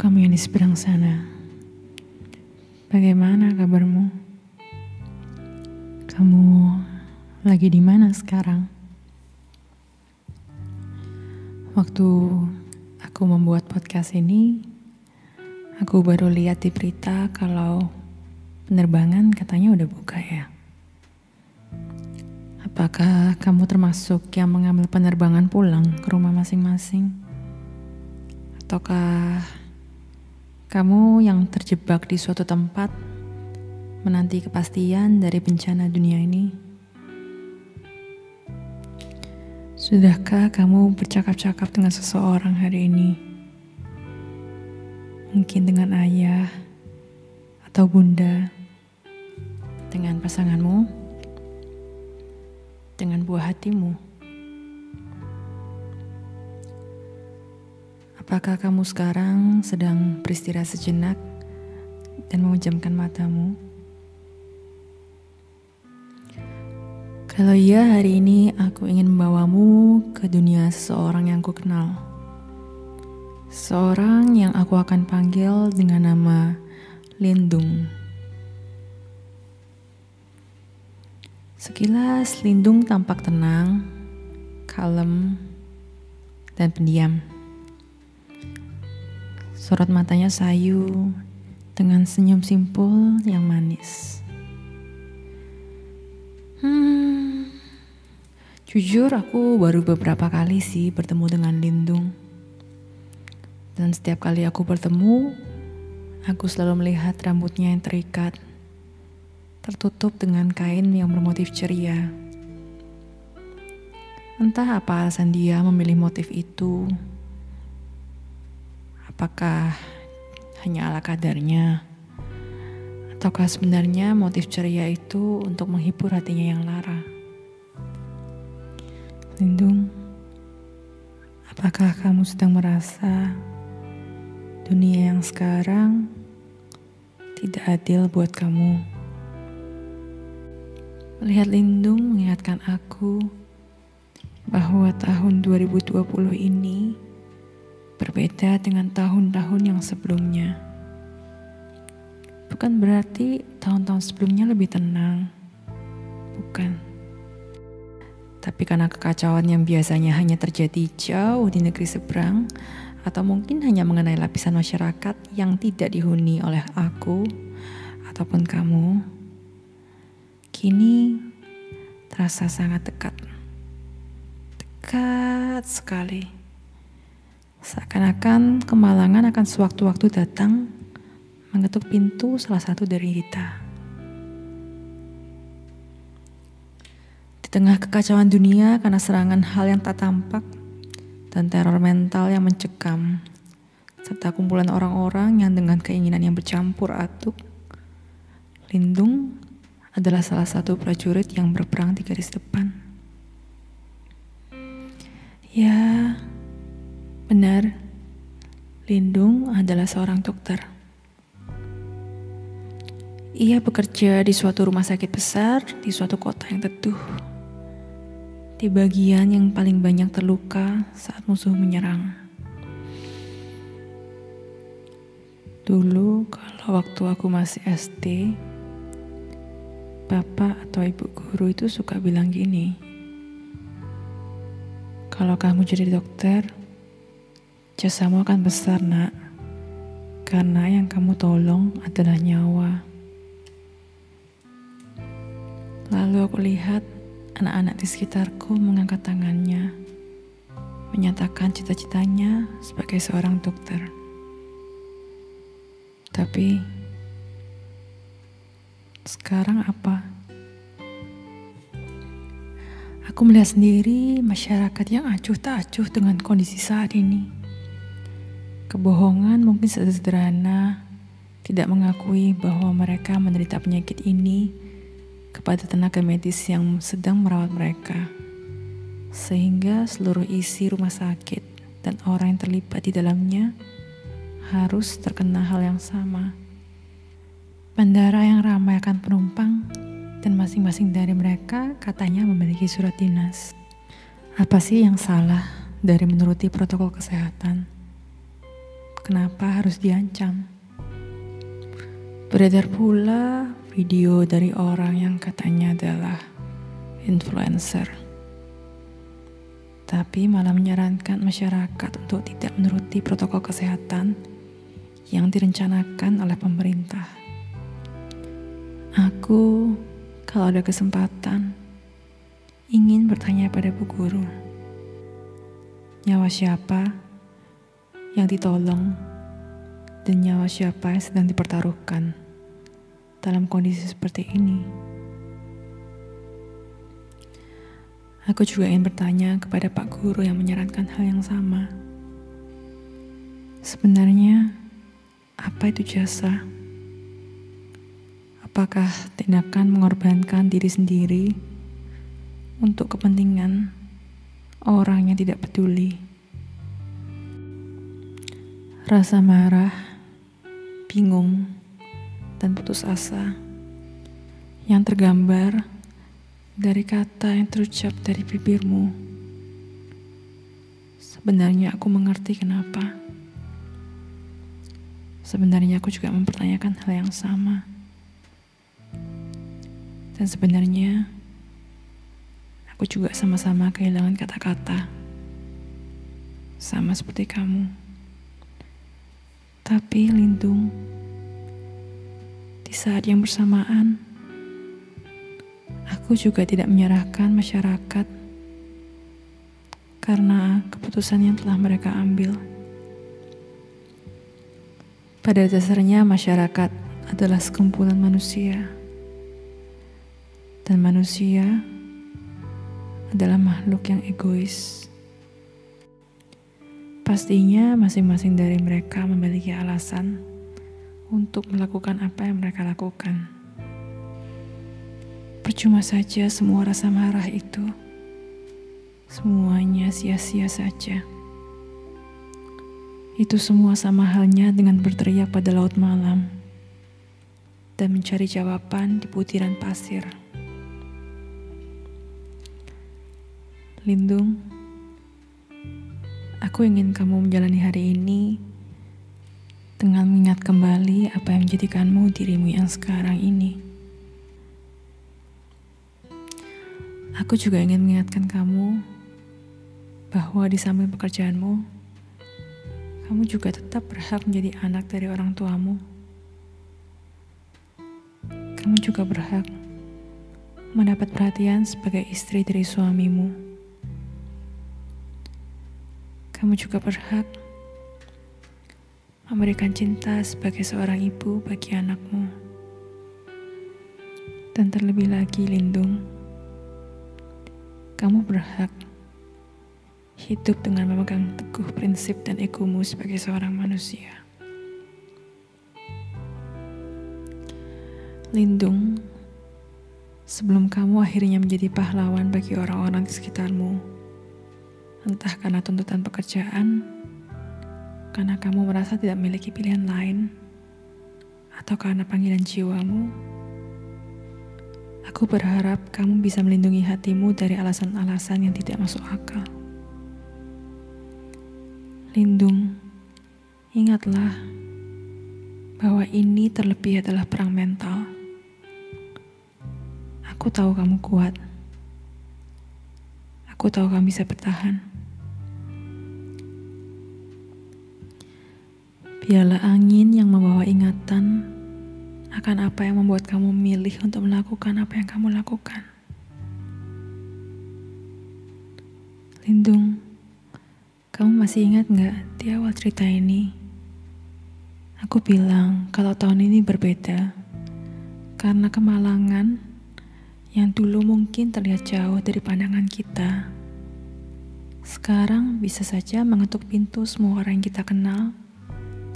kamu yang di seberang sana. Bagaimana kabarmu? Kamu lagi di mana sekarang? Waktu aku membuat podcast ini, aku baru lihat di berita kalau penerbangan katanya udah buka ya. Apakah kamu termasuk yang mengambil penerbangan pulang ke rumah masing-masing? Ataukah kamu yang terjebak di suatu tempat menanti kepastian dari bencana dunia ini? Sudahkah kamu bercakap-cakap dengan seseorang hari ini? Mungkin dengan ayah atau bunda, dengan pasanganmu, dengan buah hatimu. Apakah kamu sekarang sedang beristirahat sejenak dan memejamkan matamu? Kalau iya, hari ini aku ingin membawamu ke dunia seseorang yang ku kenal. Seorang yang aku akan panggil dengan nama Lindung. Sekilas Lindung tampak tenang, kalem, dan pendiam. Sorot matanya sayu dengan senyum simpul yang manis. Hmm, jujur aku baru beberapa kali sih bertemu dengan Lindung. Dan setiap kali aku bertemu, aku selalu melihat rambutnya yang terikat, tertutup dengan kain yang bermotif ceria. Entah apa alasan dia memilih motif itu, Apakah hanya ala kadarnya? Ataukah sebenarnya motif ceria itu untuk menghibur hatinya yang lara? Lindung, apakah kamu sedang merasa dunia yang sekarang tidak adil buat kamu? Melihat Lindung mengingatkan aku bahwa tahun 2020 ini berbeda dengan tahun-tahun yang sebelumnya. Bukan berarti tahun-tahun sebelumnya lebih tenang, bukan. Tapi karena kekacauan yang biasanya hanya terjadi jauh di negeri seberang, atau mungkin hanya mengenai lapisan masyarakat yang tidak dihuni oleh aku ataupun kamu, kini terasa sangat dekat. Dekat sekali. Seakan-akan kemalangan akan sewaktu-waktu datang mengetuk pintu salah satu dari kita. Di tengah kekacauan dunia karena serangan hal yang tak tampak dan teror mental yang mencekam, serta kumpulan orang-orang yang dengan keinginan yang bercampur aduk, Lindung adalah salah satu prajurit yang berperang di garis depan. Ya, Lindung adalah seorang dokter. Ia bekerja di suatu rumah sakit besar di suatu kota yang teduh. Di bagian yang paling banyak terluka saat musuh menyerang. Dulu kalau waktu aku masih SD, bapak atau ibu guru itu suka bilang gini, kalau kamu jadi dokter, Jasamu akan besar, Nak, karena yang kamu tolong adalah nyawa. Lalu aku lihat anak-anak di sekitarku mengangkat tangannya, menyatakan cita-citanya sebagai seorang dokter. Tapi sekarang apa? Aku melihat sendiri masyarakat yang acuh tak acuh dengan kondisi saat ini. Kebohongan mungkin sederhana, tidak mengakui bahwa mereka menderita penyakit ini kepada tenaga medis yang sedang merawat mereka, sehingga seluruh isi rumah sakit dan orang yang terlibat di dalamnya harus terkena hal yang sama. Bandara yang ramai akan penumpang dan masing-masing dari mereka katanya memiliki surat dinas. Apa sih yang salah dari menuruti protokol kesehatan? Kenapa harus diancam. Beredar pula video dari orang yang katanya adalah influencer. Tapi malah menyarankan masyarakat untuk tidak menuruti protokol kesehatan yang direncanakan oleh pemerintah. Aku, kalau ada kesempatan, ingin bertanya pada Bu Guru, nyawa siapa yang ditolong dan nyawa siapa yang sedang dipertaruhkan dalam kondisi seperti ini? Aku juga ingin bertanya kepada Pak Guru yang menyarankan hal yang sama. Sebenarnya, apa itu jasa? Apakah tindakan mengorbankan diri sendiri untuk kepentingan orang yang tidak peduli. Rasa marah, bingung, dan putus asa yang tergambar dari kata yang terucap dari bibirmu. Sebenarnya aku mengerti kenapa. Sebenarnya aku juga mempertanyakan hal yang sama. Dan sebenarnya Aku juga sama-sama kehilangan kata-kata. Sama seperti kamu. Tapi lindung. Di saat yang bersamaan, aku juga tidak menyerahkan masyarakat karena keputusan yang telah mereka ambil. Pada dasarnya masyarakat adalah sekumpulan manusia. Dan manusia adalah makhluk yang egois. Pastinya masing-masing dari mereka memiliki alasan untuk melakukan apa yang mereka lakukan. Percuma saja semua rasa marah itu. Semuanya sia-sia saja. Itu semua sama halnya dengan berteriak pada laut malam dan mencari jawaban di butiran pasir. Lindung, aku ingin kamu menjalani hari ini dengan mengingat kembali apa yang menjadikanmu dirimu yang sekarang ini. Aku juga ingin mengingatkan kamu bahwa di samping pekerjaanmu, kamu juga tetap berhak menjadi anak dari orang tuamu. Kamu juga berhak mendapat perhatian sebagai istri dari suamimu kamu juga berhak memberikan cinta sebagai seorang ibu bagi anakmu. Dan terlebih lagi lindung, kamu berhak hidup dengan memegang teguh prinsip dan egomu sebagai seorang manusia. Lindung, sebelum kamu akhirnya menjadi pahlawan bagi orang-orang di sekitarmu entah karena tuntutan pekerjaan, karena kamu merasa tidak memiliki pilihan lain, atau karena panggilan jiwamu. Aku berharap kamu bisa melindungi hatimu dari alasan-alasan yang tidak masuk akal. Lindung, ingatlah bahwa ini terlebih adalah perang mental. Aku tahu kamu kuat. Aku tahu kamu bisa bertahan. Biarlah angin yang membawa ingatan akan apa yang membuat kamu memilih untuk melakukan apa yang kamu lakukan. Lindung, kamu masih ingat nggak di awal cerita ini? Aku bilang kalau tahun ini berbeda karena kemalangan yang dulu mungkin terlihat jauh dari pandangan kita. Sekarang bisa saja mengetuk pintu semua orang yang kita kenal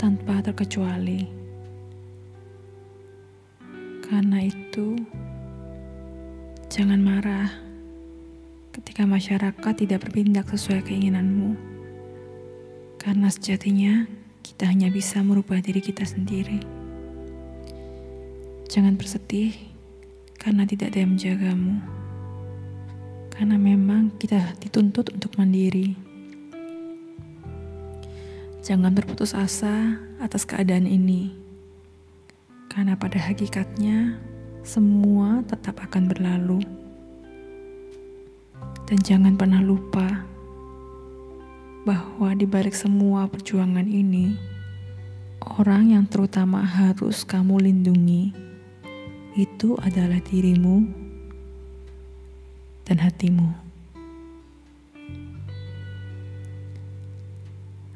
tanpa terkecuali. Karena itu, jangan marah ketika masyarakat tidak berpindah sesuai keinginanmu. Karena sejatinya kita hanya bisa merubah diri kita sendiri. Jangan bersedih karena tidak ada yang menjagamu. Karena memang kita dituntut untuk mandiri. Jangan berputus asa atas keadaan ini, karena pada hakikatnya semua tetap akan berlalu. Dan jangan pernah lupa bahwa di balik semua perjuangan ini, orang yang terutama harus kamu lindungi itu adalah dirimu dan hatimu.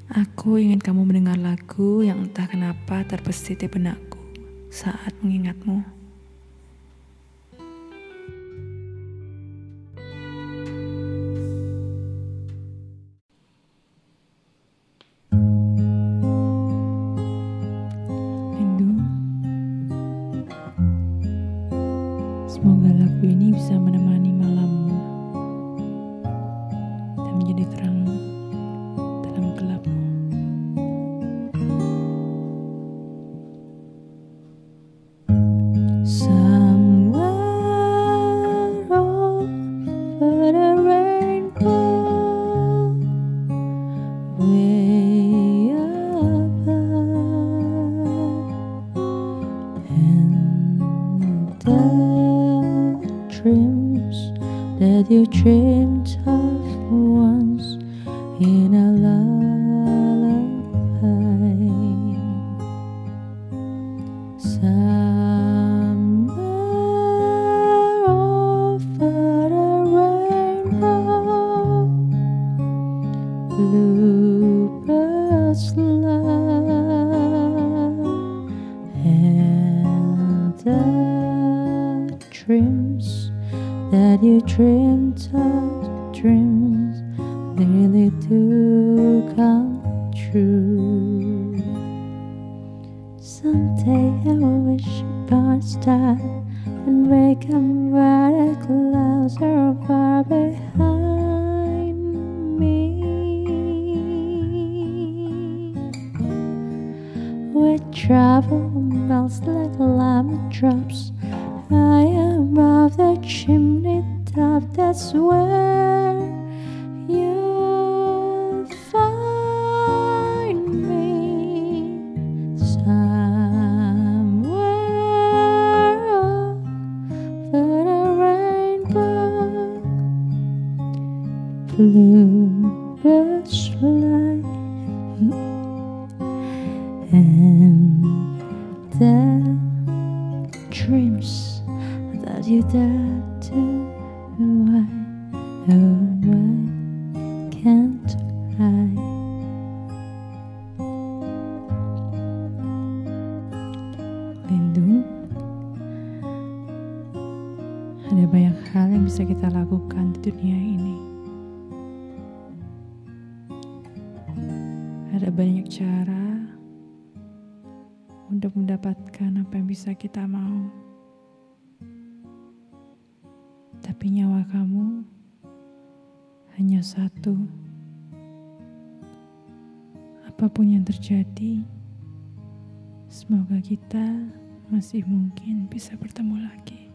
Aku ingin kamu mendengar lagu yang entah kenapa terbesit di benakku saat mengingatmu. Rindu. Semoga lagu ini bisa menemani star and wake up where the clouds are far behind me. Where travel kita mau. Tapi nyawa kamu hanya satu. Apa pun yang terjadi, semoga kita masih mungkin bisa bertemu lagi.